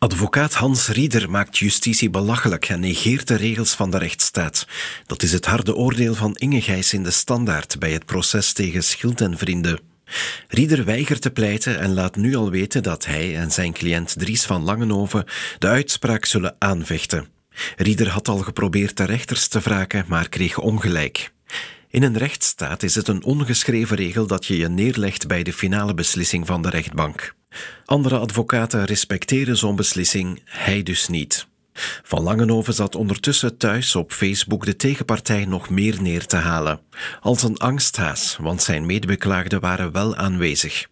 Advocaat Hans Rieder maakt justitie belachelijk en negeert de regels van de rechtsstaat. Dat is het harde oordeel van Inge Gijs in de Standaard bij het proces tegen Schild en Vrienden. Rieder weigert te pleiten en laat nu al weten dat hij en zijn cliënt Dries van Langenhoven de uitspraak zullen aanvechten. Rieder had al geprobeerd de rechters te wraken, maar kreeg ongelijk. In een rechtsstaat is het een ongeschreven regel dat je je neerlegt bij de finale beslissing van de rechtbank. Andere advocaten respecteren zo'n beslissing, hij dus niet. Van Langenhoven zat ondertussen thuis op Facebook de tegenpartij nog meer neer te halen. Als een angsthaas, want zijn medebeklaagden waren wel aanwezig.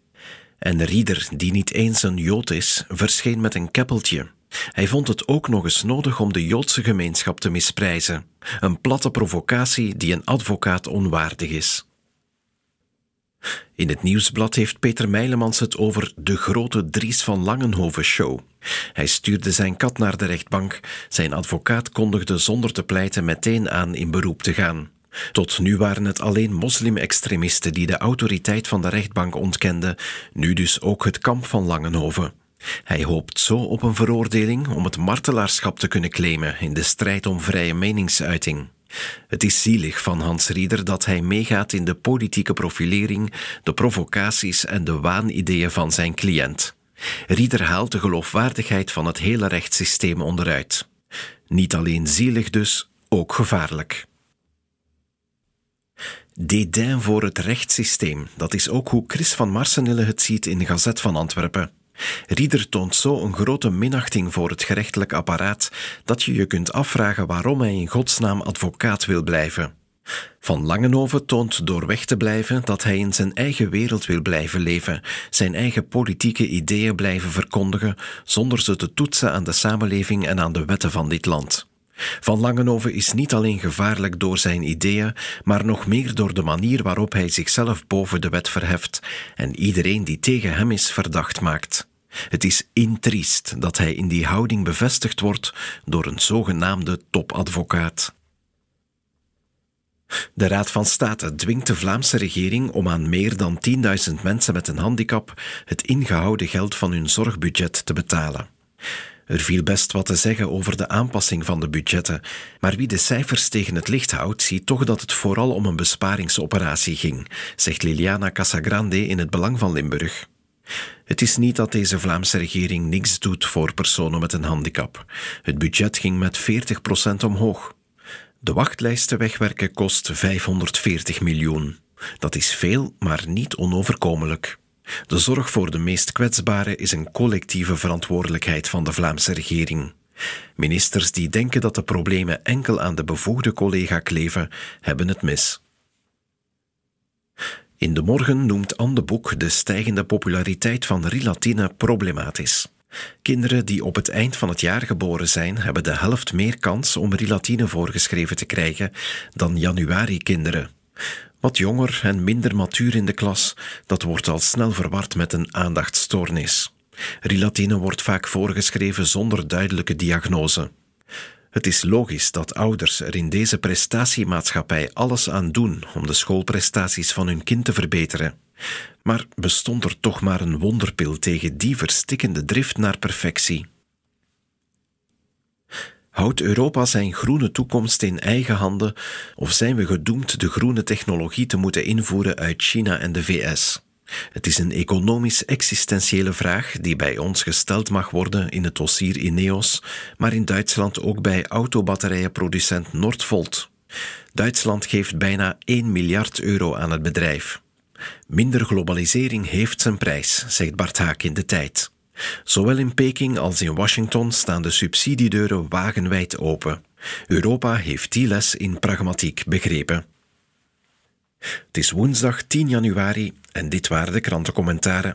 En de rieder, die niet eens een Jood is, verscheen met een keppeltje. Hij vond het ook nog eens nodig om de Joodse gemeenschap te misprijzen. Een platte provocatie die een advocaat onwaardig is. In het nieuwsblad heeft Peter Meilemans het over de grote Dries van Langenhoven show. Hij stuurde zijn kat naar de rechtbank. Zijn advocaat kondigde zonder te pleiten meteen aan in beroep te gaan. Tot nu waren het alleen moslim-extremisten die de autoriteit van de rechtbank ontkenden, nu dus ook het kamp van Langenhoven. Hij hoopt zo op een veroordeling om het martelaarschap te kunnen claimen in de strijd om vrije meningsuiting. Het is zielig van Hans Rieder dat hij meegaat in de politieke profilering, de provocaties en de waanideeën van zijn cliënt. Rieder haalt de geloofwaardigheid van het hele rechtssysteem onderuit. Niet alleen zielig dus, ook gevaarlijk. Dédain voor het rechtssysteem, dat is ook hoe Chris van Marsenille het ziet in de Gazet van Antwerpen. Rieder toont zo een grote minachting voor het gerechtelijk apparaat dat je je kunt afvragen waarom hij in godsnaam advocaat wil blijven. Van Langenhoven toont door weg te blijven dat hij in zijn eigen wereld wil blijven leven, zijn eigen politieke ideeën blijven verkondigen, zonder ze te toetsen aan de samenleving en aan de wetten van dit land. Van Langenhoven is niet alleen gevaarlijk door zijn ideeën, maar nog meer door de manier waarop hij zichzelf boven de wet verheft en iedereen die tegen hem is verdacht maakt. Het is intriest dat hij in die houding bevestigd wordt door een zogenaamde topadvocaat. De Raad van State dwingt de Vlaamse regering om aan meer dan 10.000 mensen met een handicap het ingehouden geld van hun zorgbudget te betalen. Er viel best wat te zeggen over de aanpassing van de budgetten, maar wie de cijfers tegen het licht houdt, ziet toch dat het vooral om een besparingsoperatie ging, zegt Liliana Casagrande in het Belang van Limburg. Het is niet dat deze Vlaamse regering niks doet voor personen met een handicap. Het budget ging met 40% omhoog. De wachtlijsten wegwerken kost 540 miljoen. Dat is veel, maar niet onoverkomelijk. De zorg voor de meest kwetsbaren is een collectieve verantwoordelijkheid van de Vlaamse regering. Ministers die denken dat de problemen enkel aan de bevoegde collega kleven, hebben het mis. In de morgen noemt Anne de Boek de stijgende populariteit van Rilatine problematisch. Kinderen die op het eind van het jaar geboren zijn, hebben de helft meer kans om Rilatine voorgeschreven te krijgen dan januari-kinderen. Wat jonger en minder matuur in de klas, dat wordt al snel verward met een aandachtstoornis. Rilatine wordt vaak voorgeschreven zonder duidelijke diagnose. Het is logisch dat ouders er in deze prestatiemaatschappij alles aan doen om de schoolprestaties van hun kind te verbeteren. Maar bestond er toch maar een wonderpil tegen die verstikkende drift naar perfectie? Houdt Europa zijn groene toekomst in eigen handen of zijn we gedoemd de groene technologie te moeten invoeren uit China en de VS? Het is een economisch-existentiële vraag die bij ons gesteld mag worden in het dossier Ineos, maar in Duitsland ook bij autobatterijenproducent Nordvolt. Duitsland geeft bijna 1 miljard euro aan het bedrijf. Minder globalisering heeft zijn prijs, zegt Bart Haak in de tijd. Zowel in Peking als in Washington staan de subsidiedeuren wagenwijd open. Europa heeft die les in pragmatiek begrepen. Het is woensdag 10 januari en dit waren de krantencommentaren.